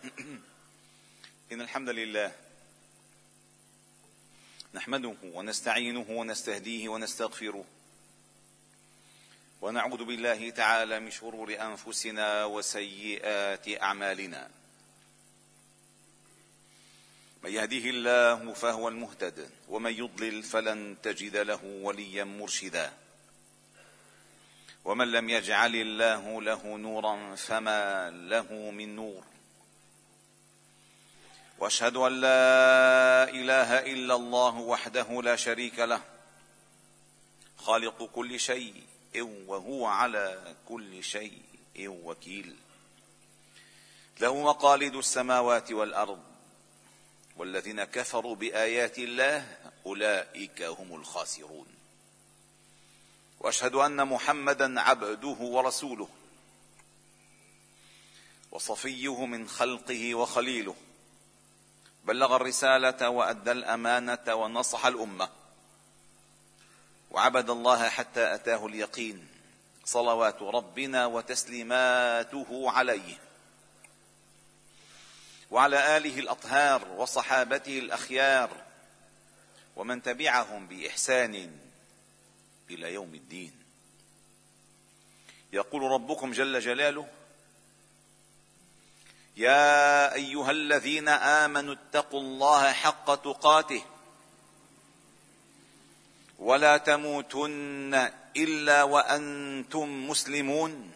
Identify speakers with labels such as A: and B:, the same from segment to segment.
A: إن الحمد لله نحمده ونستعينه ونستهديه ونستغفره ونعوذ بالله تعالى من شرور أنفسنا وسيئات أعمالنا. من يهده الله فهو المهتد ومن يضلل فلن تجد له وليا مرشدا. ومن لم يجعل الله له نورا فما له من نور. وأشهد أن لا إله إلا الله وحده لا شريك له خالق كل شيء وهو على كل شيء وكيل. له مقاليد السماوات والأرض والذين كفروا بآيات الله أولئك هم الخاسرون. وأشهد أن محمدا عبده ورسوله وصفيه من خلقه وخليله. بلغ الرسالة وأدى الأمانة ونصح الأمة. وعبد الله حتى أتاه اليقين. صلوات ربنا وتسليماته عليه. وعلى آله الأطهار وصحابته الأخيار. ومن تبعهم بإحسان إلى يوم الدين. يقول ربكم جل جلاله يا أيها الذين آمنوا اتقوا الله حق تقاته ولا تموتن إلا وأنتم مسلمون.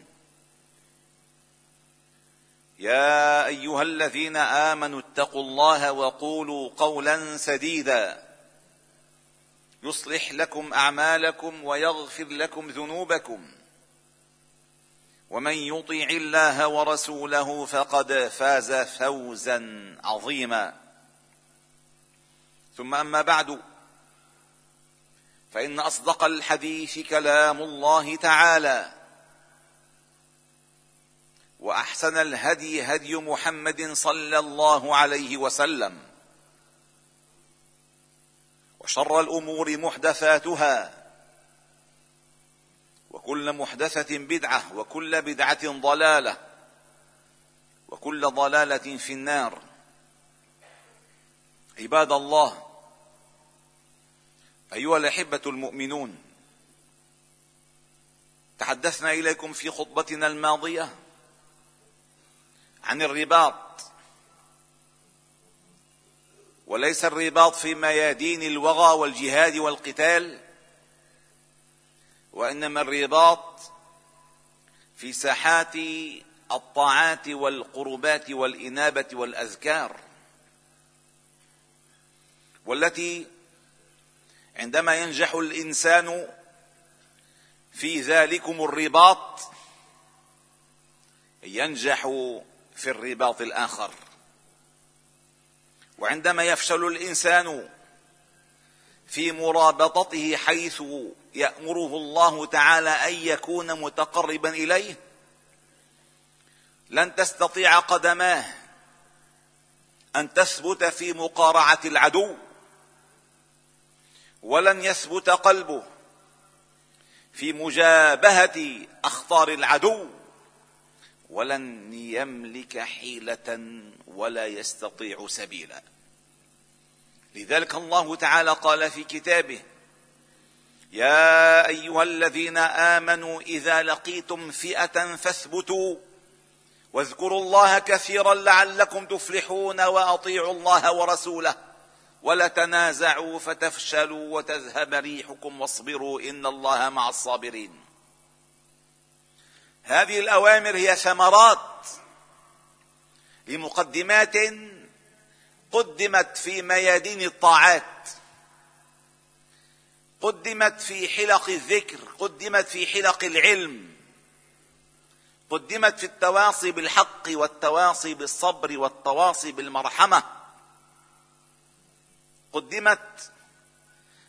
A: يا أيها الذين آمنوا اتقوا الله وقولوا قولا سديدا. يصلح لكم أعمالكم ويغفر لكم ذنوبكم. ومن يطع الله ورسوله فقد فاز فوزا عظيما. ثم أما بعد فإن أصدق الحديث كلام الله تعالى وأحسن الهدي هدي محمد صلى الله عليه وسلم وشر الأمور محدثاتها وكل محدثة بدعة وكل بدعة ضلالة وكل ضلالة في النار. عباد الله أيها الأحبة المؤمنون تحدثنا إليكم في خطبتنا الماضية عن الرباط. وليس الرباط في ميادين الوغى والجهاد والقتال وإنما الرباط في ساحات الطاعات والقربات والإنابة والأذكار والتي عندما ينجح الإنسان في ذلكم الرباط ينجح في الرباط الآخر. وعندما يفشل الإنسان في مرابطته حيث يأمره الله تعالى أن يكون متقربا إليه. لن تستطيع قدماه أن تثبت في مقارعة العدو ولن يثبت قلبه في مجابهة أخطار العدو ولن يملك حيلة ولا يستطيع سبيلا. لذلك الله تعالى قال في كتابه يا أيها الذين آمنوا إذا لقيتم فئة فاثبتوا واذكروا الله كثيرا لعلكم تفلحون وأطيعوا الله ورسوله ولا تنازعوا فتفشلوا وتذهب ريحكم واصبروا إن الله مع الصابرين. هذه الأوامر هي ثمرات لمقدمات قدمت في ميادين الطاعات. قدمت في حلق الذكر قدمت في حلق العلم. قدمت في التواصي بالحق والتواصي بالصبر والتواصي بالمرحمة. قدمت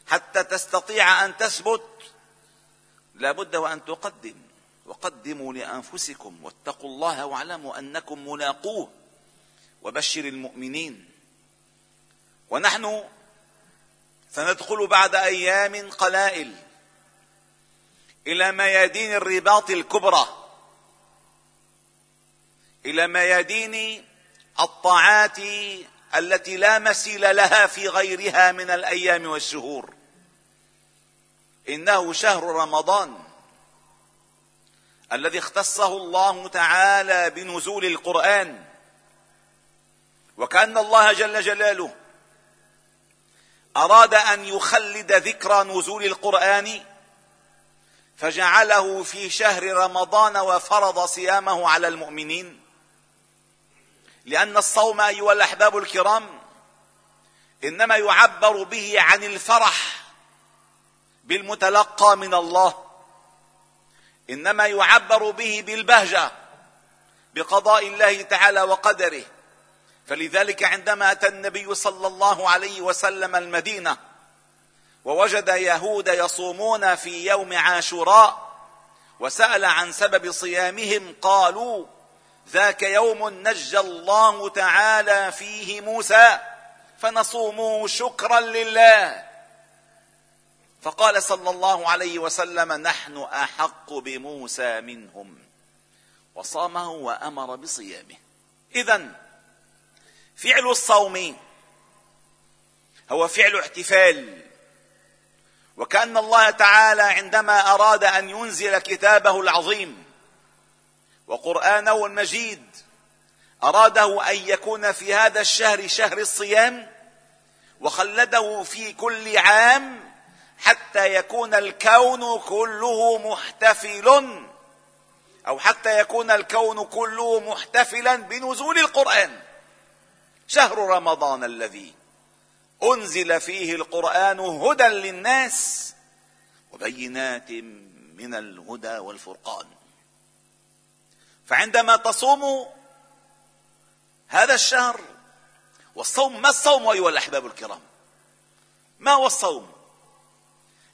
A: حتى تستطيع أن تثبت. لابد وأن تقدم. وقدموا لأنفسكم واتقوا الله واعلموا أنكم ملاقوه. وبشر المؤمنين. ونحن سندخل بعد أيام قلائل إلى ميادين الرباط الكبرى إلى ميادين الطاعات التي لا مثيل لها في غيرها من الأيام والشهور. إنه شهر رمضان الذي اختصه الله تعالى بنزول القرآن وكأن الله جل جلاله أراد أن يخلد ذكرى نزول القرآن فجعله في شهر رمضان وفرض صيامه على المؤمنين. لأن الصوم أيها الأحباب الكرام إنما يعبر به عن الفرح بالمتلقى من الله. إنما يعبر به بالبهجة بقضاء الله تعالى وقدره. فلذلك عندما أتى النبي صلى الله عليه وسلم المدينة ووجد يهود يصومون في يوم عاشوراء وسأل عن سبب صيامهم قالوا ذاك يوم نجى الله تعالى فيه موسى فنصومه شكرا لله. فقال صلى الله عليه وسلم نحن أحق بموسى منهم. وصامه وأمر بصيامه. اذا فعل الصوم. هو فعل احتفال. وكأن الله تعالى عندما أراد أن ينزل كتابه العظيم وقرآنه المجيد أراده أن يكون في هذا الشهر شهر الصيام وخلده في كل عام حتى يكون الكون كله محتفل أو حتى يكون الكون كله محتفلا بنزول القرآن. شهر رمضان الذي أنزل فيه القرآن هدى للناس وبينات من الهدى والفرقان. فعندما تصوم هذا الشهر والصوم ما الصوم أيها الأحباب الكرام؟ ما هو الصوم؟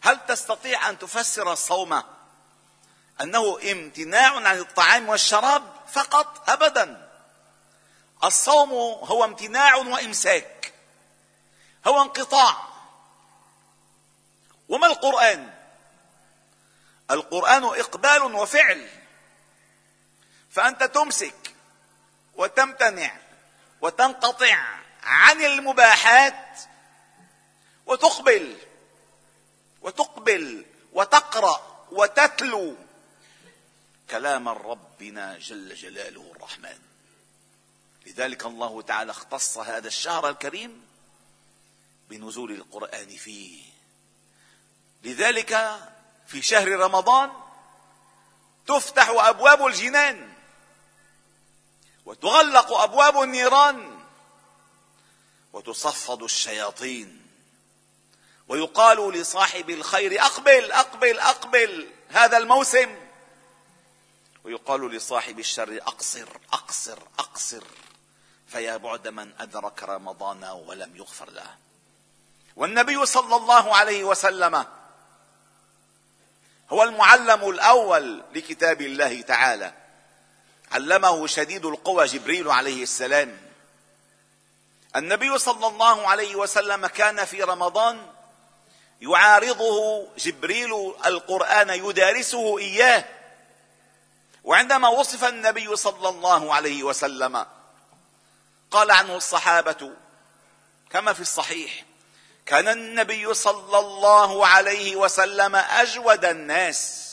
A: هل تستطيع أن تفسر الصوم أنه امتناع عن الطعام والشراب فقط؟ ابدا. الصوم هو امتناع وامساك. هو انقطاع. وما القرآن؟ القرآن إقبال وفعل. فأنت تمسك وتمتنع وتنقطع عن المباحات وتقبل وتقبل وتقرأ وتتلو كلام ربنا جل جلاله الرحمن. لذلك الله تعالى اختص هذا الشهر الكريم بنزول القرآن فيه. لذلك في شهر رمضان تفتح أبواب الجنان وتغلق أبواب النيران وتصفد الشياطين ويقال لصاحب الخير أقبل أقبل أقبل هذا الموسم. ويقال لصاحب الشر أقصر أقصر أقصر. فيا بعد من أدرك رمضان ولم يغفر له. والنبي صلى الله عليه وسلم هو المعلم الأول لكتاب الله تعالى. علمه شديد القوى جبريل عليه السلام. النبي صلى الله عليه وسلم كان في رمضان يعارضه جبريل القرآن يدارسه إياه. وعندما وصف النبي صلى الله عليه وسلم قال عنه الصحابة كما في الصحيح كان النبي صلى الله عليه وسلم أجود الناس.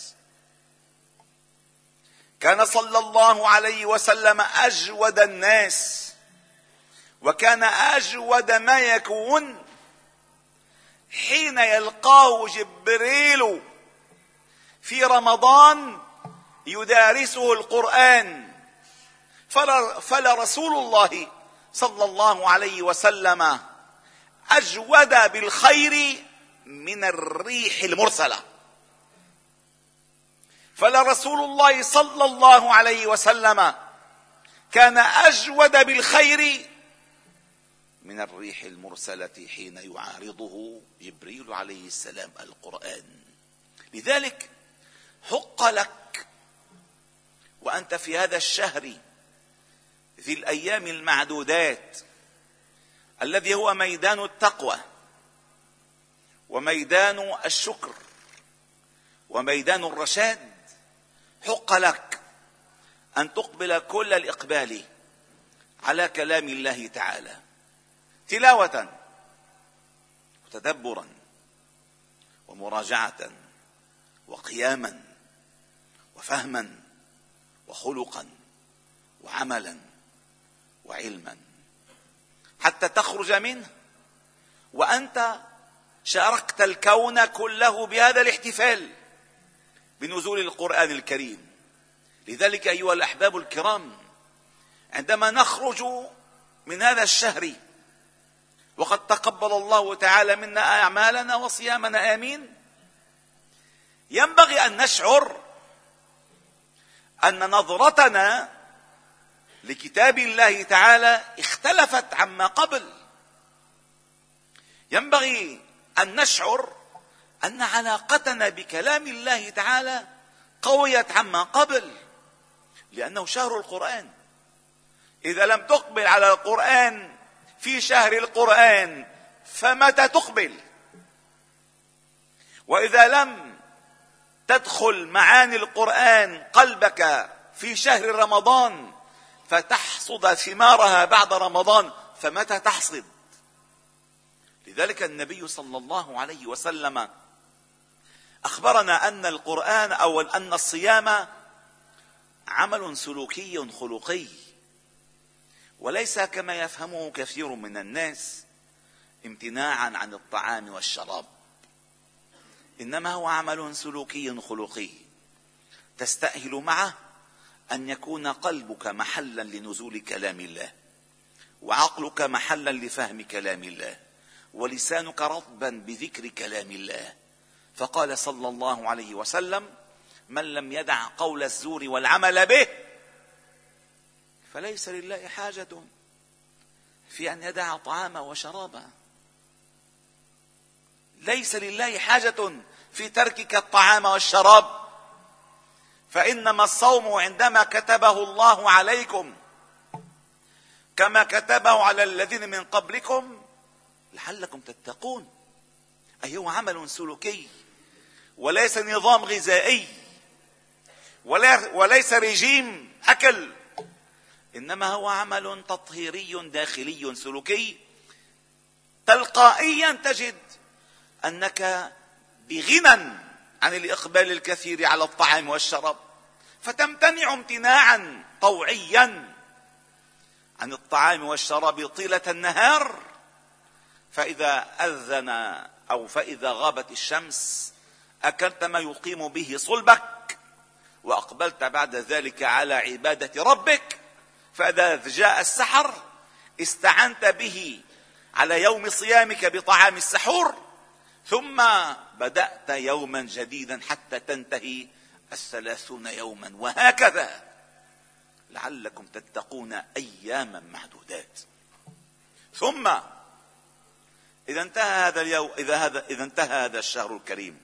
A: كان صلى الله عليه وسلم أجود الناس وكان أجود ما يكون حين يلقاه جبريل في رمضان يدارسه القرآن. فلرسول الله صلى الله عليه وسلم اجود بالخير من الريح المرسله فلرسول الله صلى الله عليه وسلم كان اجود بالخير من الريح المرسله حين يعارضه جبريل عليه السلام القران لذلك حق لك وانت في هذا الشهر ذي الأيام المعدودات الذي هو ميدان التقوى وميدان الشكر وميدان الرشاد حق لك أن تقبل كل الإقبال على كلام الله تعالى. تلاوة وتدبرا ومراجعة وقياما وفهما وخلقا وعملا. وعلما. حتى تخرج منه. وأنت شاركت الكون كله بهذا الاحتفال بنزول القرآن الكريم. لذلك أيها الأحباب الكرام عندما نخرج من هذا الشهر وقد تقبل الله تعالى منا أعمالنا وصيامنا آمين. ينبغي أن نشعر أن نظرتنا لكتاب الله تعالى اختلفت عما قبل. ينبغي أن نشعر أن علاقتنا بكلام الله تعالى قويت عما قبل لأنه شهر القرآن. إذا لم تقبل على القرآن في شهر القرآن فمتى تقبل؟ وإذا لم تدخل معاني القرآن قلبك في شهر رمضان فتحصد ثمارها بعد رمضان فمتى تحصد؟ لذلك النبي صلى الله عليه وسلم أخبرنا أن القرآن أو أن الصيام عمل سلوكي خلقي وليس كما يفهمه كثير من الناس امتناعا عن الطعام والشراب إنما هو عمل سلوكي خلقي تستأهل معه أن يكون قلبك محلا لنزول كلام الله وعقلك محلا لفهم كلام الله ولسانك رطبا بذكر كلام الله. فقال صلى الله عليه وسلم من لم يدع قول الزور والعمل به فليس لله حاجة في أن يدع طعاما وشرابا ليس لله حاجة في تركك الطعام والشراب. فإنما الصوم عندما كتبه الله عليكم كما كتبه على الذين من قبلكم لعلكم تتقون. أي هو عمل سلوكي وليس نظام غذائي وليس رجيم أكل. إنما هو عمل تطهيري داخلي سلوكي. تلقائيا تجد أنك بغنى عن الإقبال الكثير على الطعام والشراب فتمتنع امتناعا طوعيا عن الطعام والشراب طيلة النهار فإذا أذن أو فإذا غابت الشمس أكلت ما يقيم به صلبك وأقبلت بعد ذلك على عبادة ربك فإذا جاء السحر استعنت به على يوم صيامك بطعام السحور. ثم بدأت يوما جديدا حتى تنتهي الثلاثون يوما وهكذا. لعلكم تتقون أياما معدودات ثم إذا انتهى هذا اليوم إذا هذا إذا انتهى هذا الشهر الكريم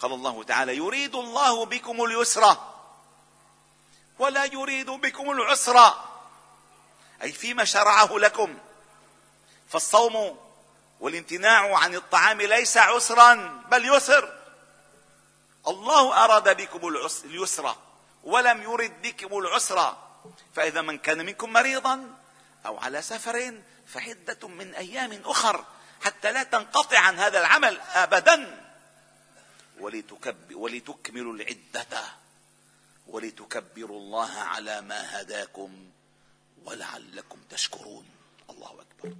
A: قال الله تعالى يريد الله بكم اليسر ولا يريد بكم العسر. أي فيما شرعه لكم. فالصوم والامتناع عن الطعام ليس عسرا بل يسر. الله أراد بكم اليسر ولم يرد بكم العسر. فإذا من كان منكم مريضا أو على سفر فعدة من أيام أخر حتى لا تنقطع عن هذا العمل ولتكب ولتكملوا العدة. ولتكبروا الله على ما هداكم ولعلكم تشكرون. الله أكبر.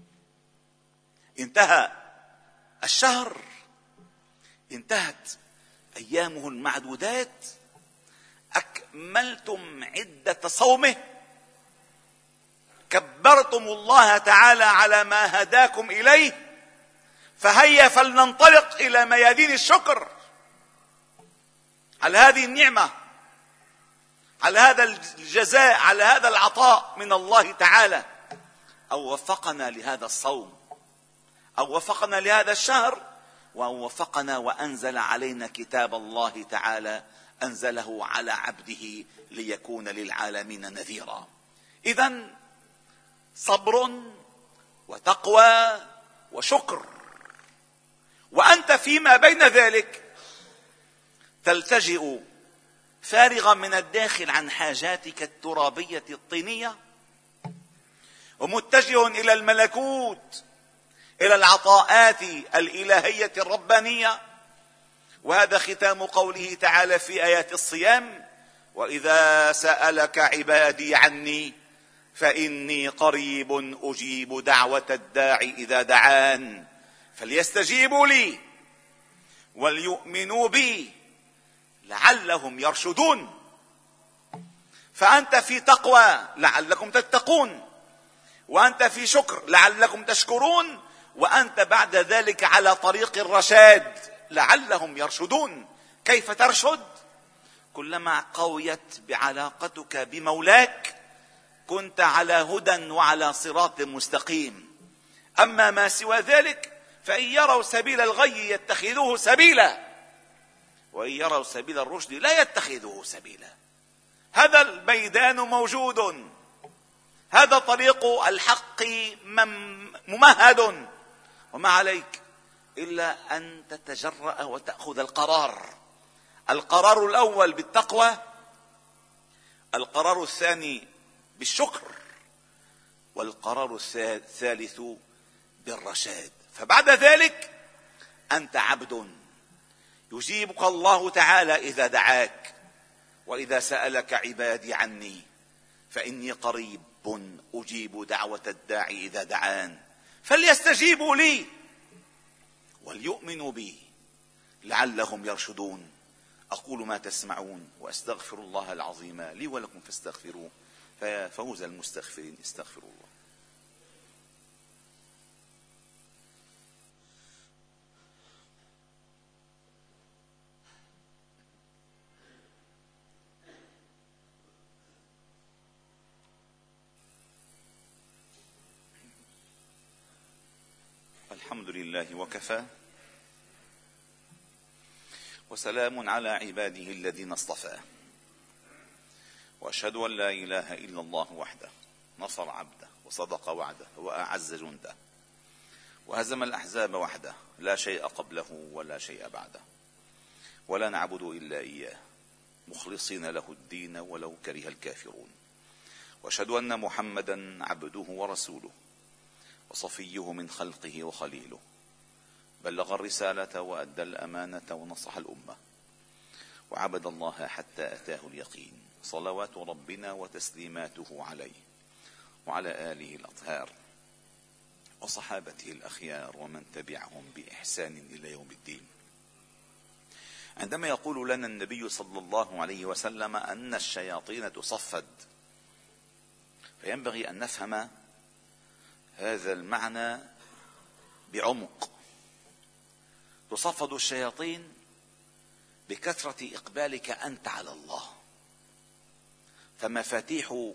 A: انتهى الشهر انتهت أيامه المعدودات أكملتم عدة صومه كبرتم الله تعالى على ما هداكم إليه فهيا فلننطلق إلى ميادين الشكر. على هذه النعمة على هذا الجزاء على هذا العطاء من الله تعالى أو وفقنا لهذا الصوم. أو وفقنا لهذا الشهر وان وفقنا وأنزل علينا كتاب الله تعالى أنزله على عبده ليكون للعالمين نذيرا. اذا صبر وتقوى وشكر. وأنت فيما بين ذلك تلتجئ فارغا من الداخل عن حاجاتك الترابية الطينية ومتجه إلى الملكوت إلى العطاءات الإلهية الربانية. وهذا ختام قوله تعالى في آيات الصيام وإذا سألك عبادي عني فإني قريب أجيب دعوة الداعي إذا دعان. فليستجيبوا لي وليؤمنوا بي لعلهم يرشدون. فأنت في تقوى لعلكم تتقون. وأنت في شكر لعلكم تشكرون. وأنت بعد ذلك على طريق الرشاد. لعلهم يرشدون. كيف ترشد؟ كلما قويت بعلاقتك بمولاك كنت على هدى وعلى صراط مستقيم. أما ما سوى ذلك فإن يروا سبيل الغي يتخذوه سبيلا. وإن يروا سبيل الرشد لا يتخذوه سبيلا. هذا الميدان موجود. هذا طريق الحق ممهد. وما عليك إلا أن تتجرأ وتأخذ القرار. القرار الأول بالتقوى القرار الثاني بالشكر والقرار الثالث بالرشاد. فبعد ذلك أنت عبد. يجيبك الله تعالى إذا دعاك وإذا سألك عبادي عني فإني قريب أجيب دعوة الداعي إذا دعان. فليستجيبوا لي. وليؤمنوا بي. لعلهم يرشدون. أقول ما تسمعون وأستغفر الله العظيم لي ولكم فاستغفروه. فيا فوز المستغفرين. استغفروا الله. الحمد لله وكفى. وسلام على عباده الذين اصطفى. وأشهد أن لا إله إلا الله وحده نصر عبده وصدق وعده وأعز جنده وهزم الأحزاب وحده لا شيء قبله ولا شيء بعده. ولا نعبد إلا إياه مخلصين له الدين ولو كره الكافرون. وأشهد أن محمدا عبده ورسوله وصفيه من خلقه وخليله. بلغ الرسالة وأدى الأمانة ونصح الأمة. وعبد الله حتى أتاه اليقين. صلوات ربنا وتسليماته عليه. وعلى آله الأطهار. وصحابته الأخيار ومن تبعهم بإحسان إلى يوم الدين. عندما يقول لنا النبي صلى الله عليه وسلم أن الشياطين تصفد فينبغي أن نفهم هذا المعنى بعمق. تصفد الشياطين بكثرة إقبالك أنت على الله. فمفاتيح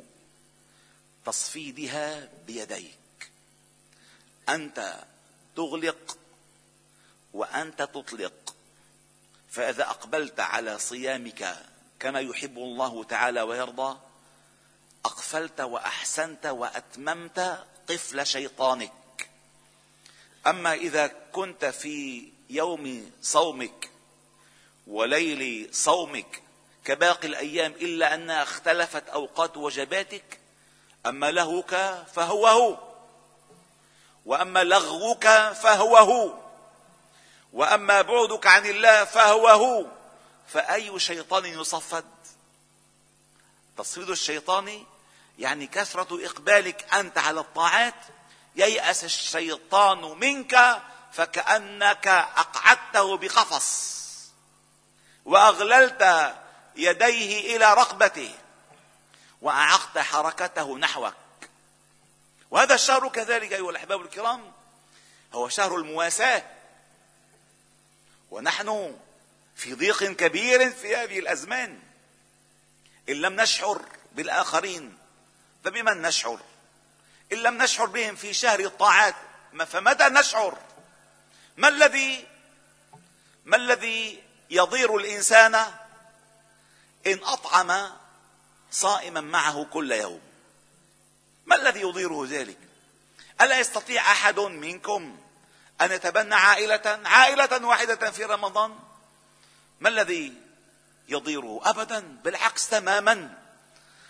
A: تصفيدها بيديك. أنت تغلق وأنت تطلق. فإذا أقبلت على صيامك كما يحب الله تعالى ويرضى أقفلت وأحسنت وأتممت قفل شيطانك. أما إذا كنت في يوم صومك وليل صومك كباقي الأيام إلا أنها اختلفت أوقات وجباتك أما لهوك فهو هو وأما لغوك فهو هو وأما بعدك عن الله فهو هو فأي شيطان يصفد؟ تصفيد الشيطان يعني كثرة إقبالك أنت على الطاعات ييأس الشيطان منك فكأنك أقعدته بقفص وأغللت يديه إلى رقبته وأعقت حركته نحوك. وهذا الشهر كذلك أيها الأحباب الكرام هو شهر المواساة. ونحن في ضيق كبير في هذه الأزمان. إن لم نشعر بالآخرين فبمن نشعر؟ إن لم نشعر بهم في شهر الطاعات فمتى نشعر؟ ما الذي ما الذي يضير الإنسان إن أطعم صائما معه كل يوم؟ ما الذي يضيره ذلك؟ ألا يستطيع أحد منكم أن يتبنى عائلة عائلة واحدة في رمضان؟ ما الذي يضيره ابدا؟ بالعكس تماما.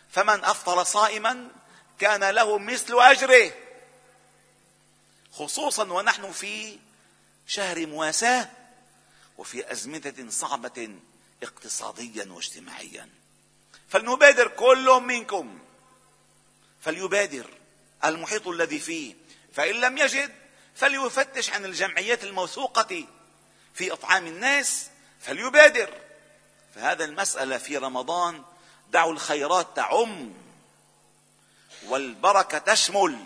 A: فمن أفطر صائما كان له مثل أجره خصوصا ونحن في شهر مواساة وفي أزمنة صعبة اقتصاديا واجتماعيا. فلنبادر كل منكم. فليبادر المحيط الذي فيه. فإن لم يجد فليفتش عن الجمعيات الموثوقة في إطعام الناس. فليبادر. فهذا المسألة في رمضان دعوا الخيرات تعم والبركة تشمل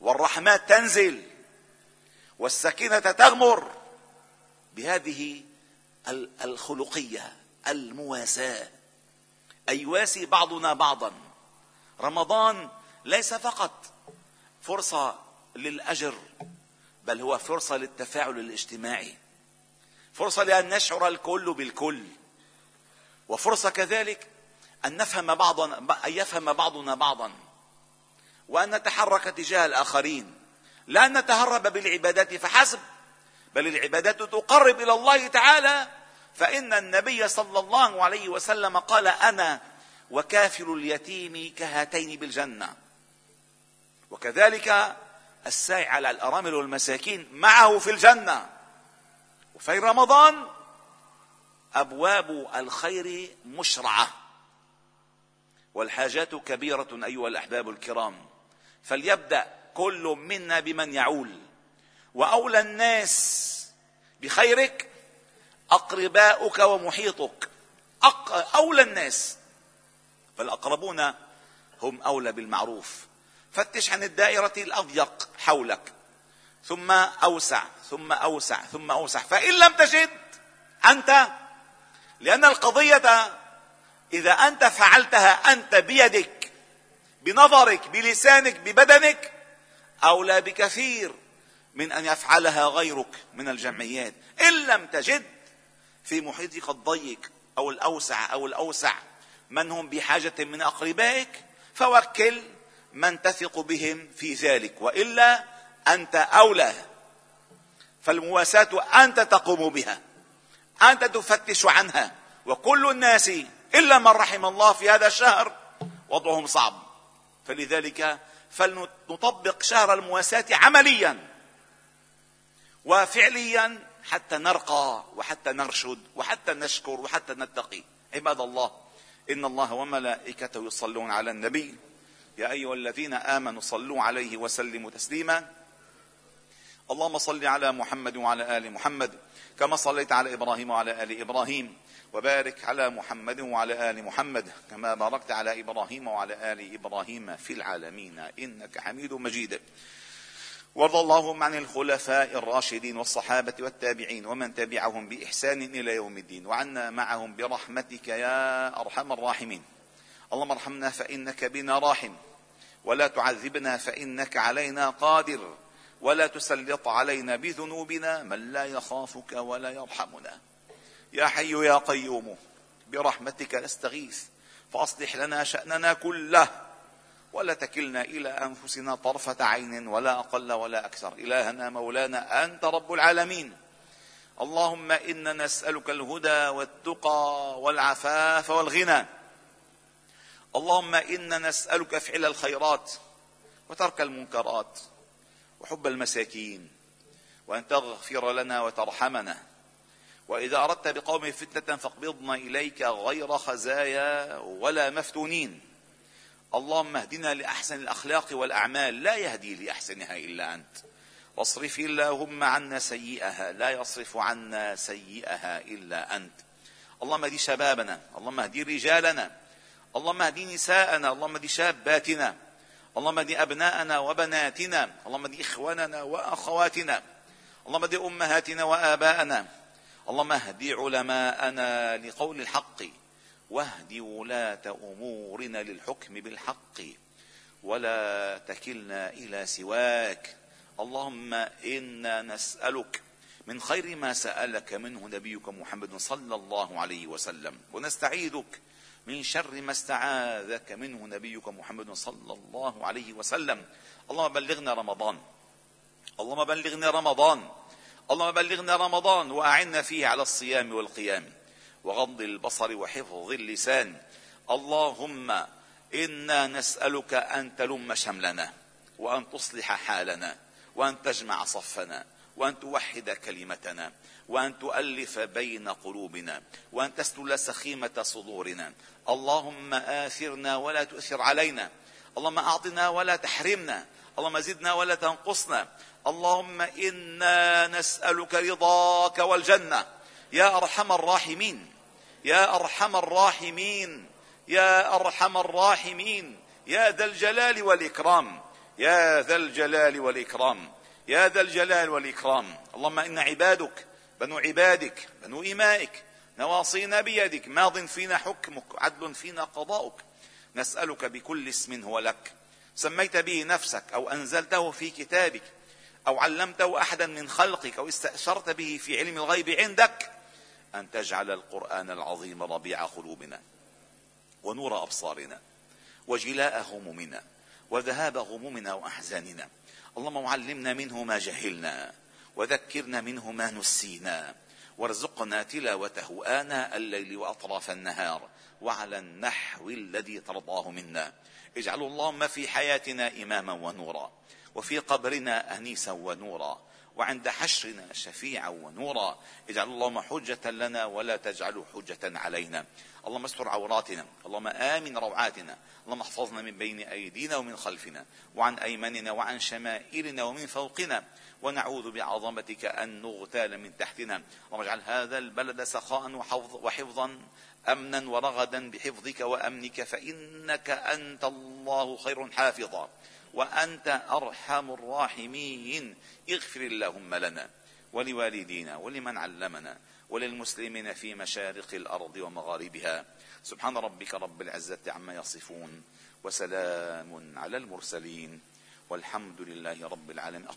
A: والرحمات تنزل. والسكينة تغمر بهذه الخلقية المواساة. أن يواسي بعضنا بعضا. رمضان ليس فقط فرصة للأجر بل هو فرصة للتفاعل الاجتماعي. فرصة لأن نشعر الكل بالكل. وفرصة كذلك أن نفهم بعضنا أن يفهم بعضنا بعضا. وأن نتحرك تجاه الآخرين. لا نتهرب بالعبادات فحسب بل العبادات تقرب إلى الله تعالى. فإن النبي صلى الله عليه وسلم قال أنا وكافر اليتيم كهاتين بالجنة. وكذلك الساعي على الأرامل والمساكين معه في الجنة. وفي رمضان أبواب الخير مشرعة. والحاجات كبيرة أيها الأحباب الكرام. فليبدأ كل منا بمن يعول. وأولى الناس بخيرك أقرباؤك ومحيطك. أولى الناس. فالأقربون هم أولى بالمعروف. فتش عن الدائرة الأضيق حولك. ثم أوسع ثم أوسع ثم أوسع. فإن لم تجد أنت لأن القضية إذا أنت فعلتها أنت بيدك بنظرك بلسانك ببدنك أولى بكثير من أن يفعلها غيرك من الجمعيات. إن لم تجد في محيطك الضيق أو الأوسع أو الأوسع من هم بحاجة من أقربائك فوكل من تثق بهم في ذلك. وإلا أنت أولى فالمواساة أنت تقوم بها أنت تفتش عنها. وكل الناس إلا من رحم الله في هذا الشهر وضعهم صعب. فلذلك فلنطبق شهر المواساة عمليا وفعليا حتى نرقى وحتى نرشد وحتى نشكر وحتى نتقي. عباد الله إن الله وملائكته يصلون على النبي. يا أيها الذين آمنوا صلوا عليه وسلموا تسليما. اللهم صل على محمد وعلى آل محمد كما صليت على إبراهيم وعلى آل إبراهيم وبارك على محمد وعلى آل محمد كما باركت على إبراهيم وعلى آل إبراهيم في العالمين إنك حميد مجيد. وارض اللهم عن الخلفاء الراشدين والصحابة والتابعين ومن تبعهم بإحسان إلى يوم الدين وعنا معهم برحمتك يا أرحم الراحمين. اللهم ارحمنا فإنك بنا راحم ولا تعذبنا فإنك علينا قادر. ولا تسلط علينا بذنوبنا من لا يخافك ولا يرحمنا. يا حي يا قيوم برحمتك نستغيث فأصلح لنا شأننا كله ولا تكلنا إلى أنفسنا طرفة عين ولا أقل ولا أكثر. إلهنا مولانا أنت رب العالمين. اللهم إنا نسألك الهدى والتقى والعفاف والغنى. اللهم إنا نسألك فعل الخيرات وترك المنكرات. وحب المساكين وأن تغفر لنا وترحمنا. وإذا أردت بقوم فتنة فاقبضنا إليك غير خزايا ولا مفتونين. اللهم اهدنا لأحسن الأخلاق والأعمال لا يهدي لأحسنها إلا أنت. واصرف اللهم عنا سيئها لا يصرف عنا سيئها إلا أنت. اللهم اهدي شبابنا اللهم اهدي رجالنا اللهم اهدي نساءنا اللهم اهدي شاباتنا. اللهم اهدي أبناءنا وبناتنا اللهم اهدي إخواننا وأخواتنا اللهم اهدي أمهاتنا وآباءنا اللهم اهدي علماءنا لقول الحق واهد ولاة أمورنا للحكم بالحق ولا تكلنا إلى سواك. اللهم إنا نسألك من خير ما سألك منه نبيك محمد صلى الله عليه وسلم ونستعيذك من شر ما استعاذك منه نبيك محمد صلى الله عليه وسلم. اللهم بلغنا رمضان. اللهم بلغنا رمضان. اللهم بلغنا رمضان وأعنا فيه على الصيام والقيام. وغض البصر وحفظ اللسان. اللهم إنا نسألك أن تلم شملنا وأن تصلح حالنا وأن تجمع صفنا وأن توحد كلمتنا وأن تؤلف بين قلوبنا وأن تسلل سخيمة صدورنا. اللهم آثرنا ولا تؤثر علينا. اللهم أعطنا ولا تحرمنا. اللهم زدنا ولا تنقصنا. اللهم إنا نسألك رضاك والجنة. يا أرحم الراحمين. يا أرحم الراحمين. يا أرحم الراحمين. يا ذا الجلال والإكرام. يا ذا الجلال والإكرام. يا ذا الجلال والإكرام. اللهم إنا عبادك. بنو عبادك بنو إمائك نواصينا بيدك ماض فينا حكمك عدل فينا قضاؤك. نسألك بكل اسم هو لك. سميت به نفسك أو أنزلته في كتابك أو علمته أحدا من خلقك أو استأثرت به في علم الغيب عندك أن تجعل القرآن العظيم ربيع قلوبنا ونور أبصارنا وجلاء همومنا وذهاب غمومنا وأحزاننا. اللهم علمنا منه ما جهلنا. وذكرنا منه ما نسينا. وارزقنا تلاوته آناء الليل وأطراف النهار وعلى النحو الذي ترضاه منا. اجعله اللهم في حياتنا إماما ونورا. وفي قبرنا أنيسا ونورا. وعند حشرنا شفيعا ونورا. اجعل اللهم حجة لنا ولا تجعله حجة علينا. اللهم استر عوراتنا. اللهم آمن روعاتنا. اللهم احفظنا من بين أيدينا ومن خلفنا. وعن أيماننا وعن شمائلنا ومن فوقنا. ونعوذ بعظمتك أن نغتال من تحتنا. اللهم اجعل هذا البلد سخاء وحفظا أمنا ورغدا بحفظك وأمنك. فإنك أنت الله خير حافظا. وأنت أرحم الراحمين. اغفر اللهم لنا ولوالدينا ولمن علمنا وللمسلمين في مشارق الأرض ومغاربها. سبحان ربك رب العزة عما يصفون وسلام على المرسلين. والحمد لله رب العالمين.